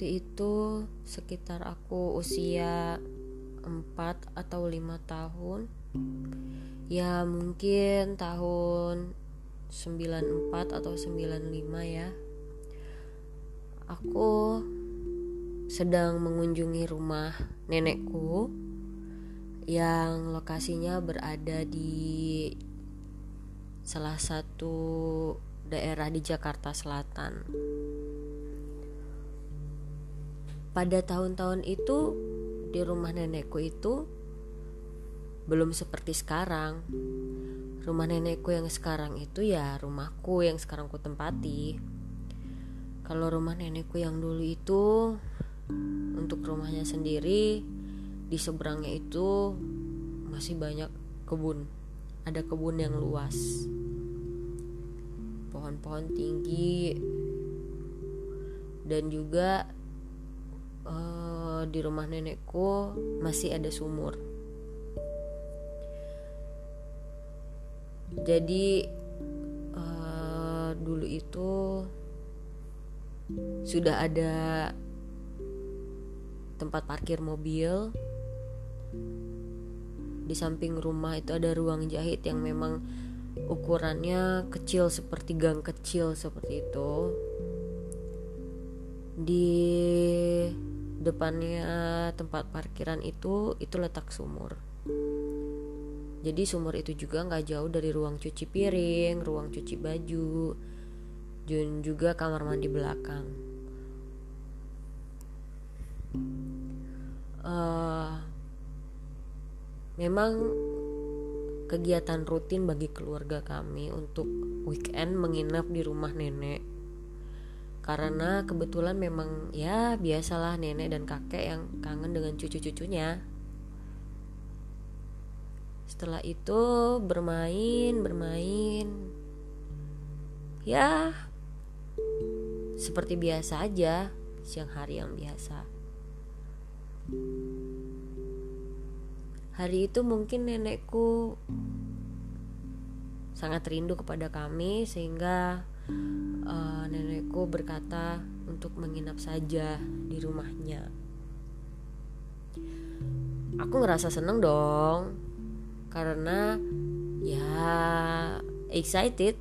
waktu itu sekitar aku usia 4 atau 5 tahun ya mungkin tahun 94 atau 95 ya aku sedang mengunjungi rumah nenekku yang lokasinya berada di salah satu daerah di Jakarta Selatan. Pada tahun-tahun itu di rumah nenekku itu belum seperti sekarang. Rumah nenekku yang sekarang itu ya rumahku yang sekarang ku tempati. Kalau rumah nenekku yang dulu itu untuk rumahnya sendiri di seberangnya itu masih banyak kebun. Ada kebun yang luas. Pohon-pohon tinggi dan juga uh, di rumah nenekku masih ada sumur. Jadi uh, dulu itu sudah ada tempat parkir mobil. Di samping rumah itu ada ruang jahit yang memang ukurannya kecil seperti gang kecil seperti itu. Di depannya tempat parkiran itu itu letak sumur. Jadi sumur itu juga nggak jauh dari ruang cuci piring ruang cuci baju dan juga kamar mandi belakang. Uh, memang kegiatan rutin bagi keluarga kami untuk weekend menginap di rumah nenek karena kebetulan memang ya biasalah nenek dan kakek yang kangen dengan cucu-cucunya. Setelah itu bermain bermain. Ya seperti biasa aja siang hari yang biasa. Hari itu mungkin nenekku sangat rindu kepada kami sehingga uh, nenekku berkata untuk menginap saja di rumahnya. Aku ngerasa seneng dong, karena ya excited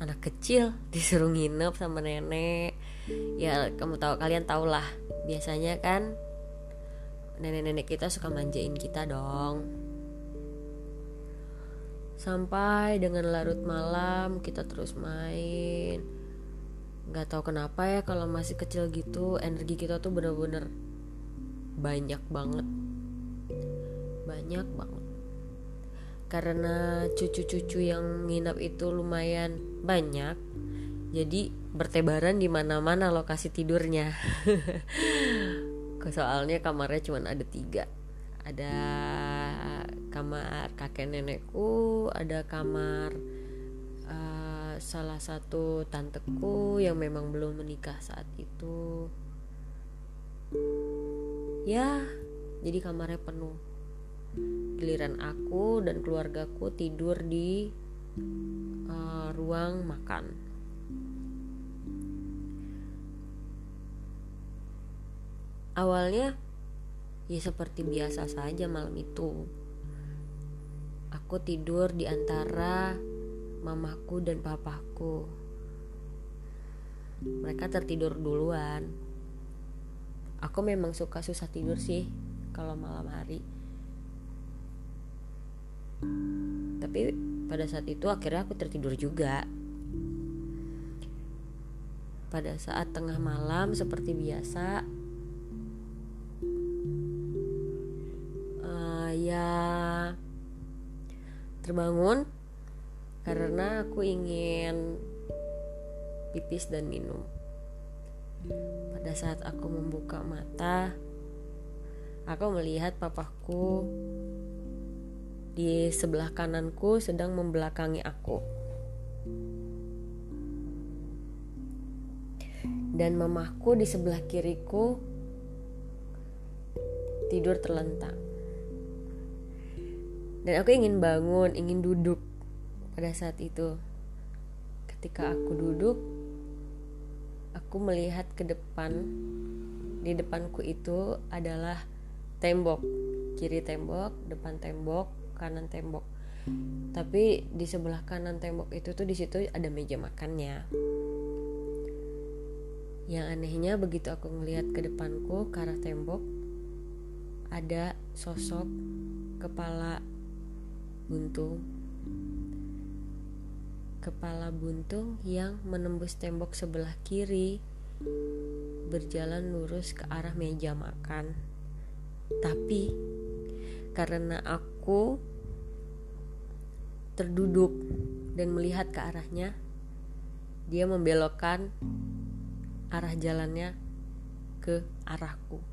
anak kecil disuruh nginep sama nenek. Ya kamu tahu kalian tau lah biasanya kan nenek-nenek kita suka manjain kita dong Sampai dengan larut malam kita terus main. Gak tahu kenapa ya kalau masih kecil gitu energi kita tuh bener-bener banyak banget. Banyak banget. Karena cucu-cucu yang nginap itu lumayan banyak. Jadi bertebaran di mana-mana lokasi tidurnya. Soalnya kamarnya cuma ada tiga. Ada kamar kakek nenekku ada kamar uh, salah satu tanteku yang memang belum menikah saat itu. Ya jadi kamarnya penuh. Giliran aku dan keluargaku tidur di uh, ruang makan. Awalnya ya seperti biasa saja malam itu Aku tidur di antara mamaku dan papaku. Mereka tertidur duluan. Aku memang suka susah tidur sih kalau malam hari. Tapi pada saat itu akhirnya aku tertidur juga. Pada saat tengah malam seperti biasa, terbangun karena aku ingin pipis dan minum. Pada saat aku membuka mata, aku melihat papaku di sebelah kananku sedang membelakangi aku. Dan mamahku di sebelah kiriku tidur terlentang dan aku ingin bangun ingin duduk pada saat itu. Ketika aku duduk aku melihat ke depan. Di depanku itu adalah tembok. Kiri tembok depan tembok kanan tembok. Tapi di sebelah kanan tembok itu tuh di situ ada meja makannya. Yang anehnya begitu aku ngelihat ke depanku ke arah tembok ada sosok kepala buntung kepala buntung yang menembus tembok sebelah kiri berjalan lurus ke arah meja makan. Tapi karena aku terduduk dan melihat ke arahnya dia membelokkan arah jalannya ke arahku.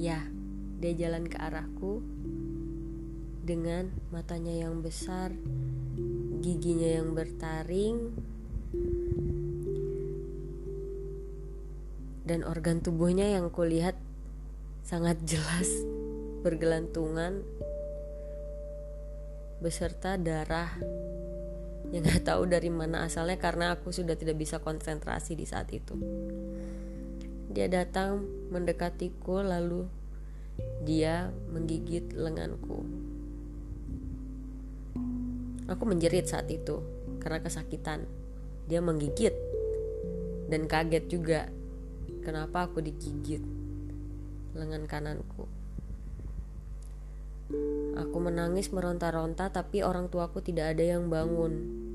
Ya dia jalan ke arahku dengan matanya yang besar giginya yang bertaring dan organ tubuhnya yang kulihat sangat jelas bergelantungan beserta darah yang nggak tahu dari mana asalnya karena aku sudah tidak bisa konsentrasi di saat itu. Dia datang mendekatiku lalu dia menggigit lenganku. Aku menjerit saat itu karena kesakitan. Dia menggigit dan kaget juga. Kenapa aku digigit lengan kananku? Aku menangis meronta-ronta tapi orang tuaku tidak ada yang bangun.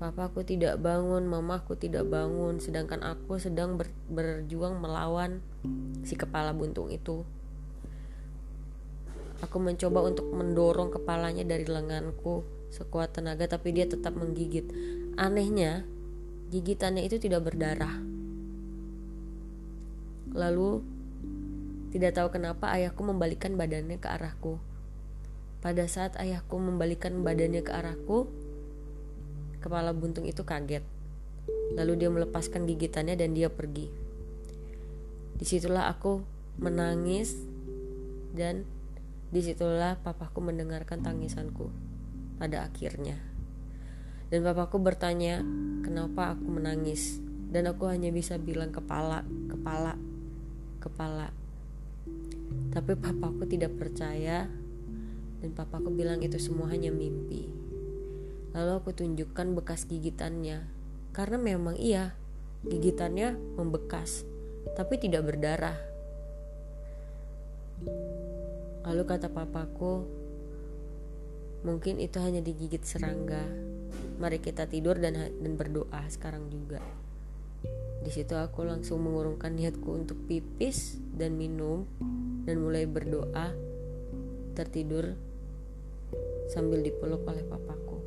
Papaku tidak bangun, mamaku tidak bangun, sedangkan aku sedang ber berjuang melawan si kepala buntung itu. Aku mencoba untuk mendorong kepalanya dari lenganku sekuat tenaga tapi dia tetap menggigit. Anehnya, gigitannya itu tidak berdarah. Lalu tidak tahu kenapa ayahku membalikkan badannya ke arahku. Pada saat ayahku membalikkan badannya ke arahku, kepala buntung itu kaget. Lalu dia melepaskan gigitannya dan dia pergi. Di situlah aku menangis dan Di situlah papaku mendengarkan tangisanku pada akhirnya. Dan papaku bertanya, kenapa aku menangis? Dan aku hanya bisa bilang kepala, kepala, kepala. Tapi papaku tidak percaya dan papaku bilang itu semua hanya mimpi. Lalu aku tunjukkan bekas gigitannya. Karena memang iya, gigitannya membekas, tapi tidak berdarah. Lalu kata papaku, mungkin itu hanya digigit serangga. Mari kita tidur dan dan berdoa sekarang juga. Di situ aku langsung mengurungkan niatku untuk pipis dan minum dan mulai berdoa tertidur sambil dipeluk oleh papaku.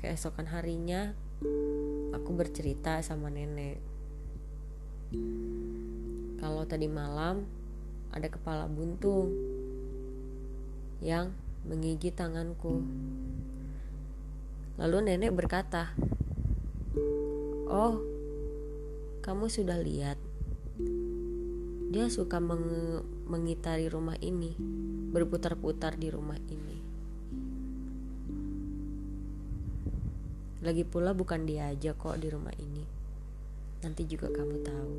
Keesokan harinya aku bercerita sama nenek kalau tadi malam ada kepala buntung yang menggigit tanganku. Lalu nenek berkata, "Oh, kamu sudah lihat? Dia suka meng mengitari rumah ini, berputar-putar di rumah ini. Lagi pula bukan dia aja kok di rumah ini. Nanti juga kamu tahu."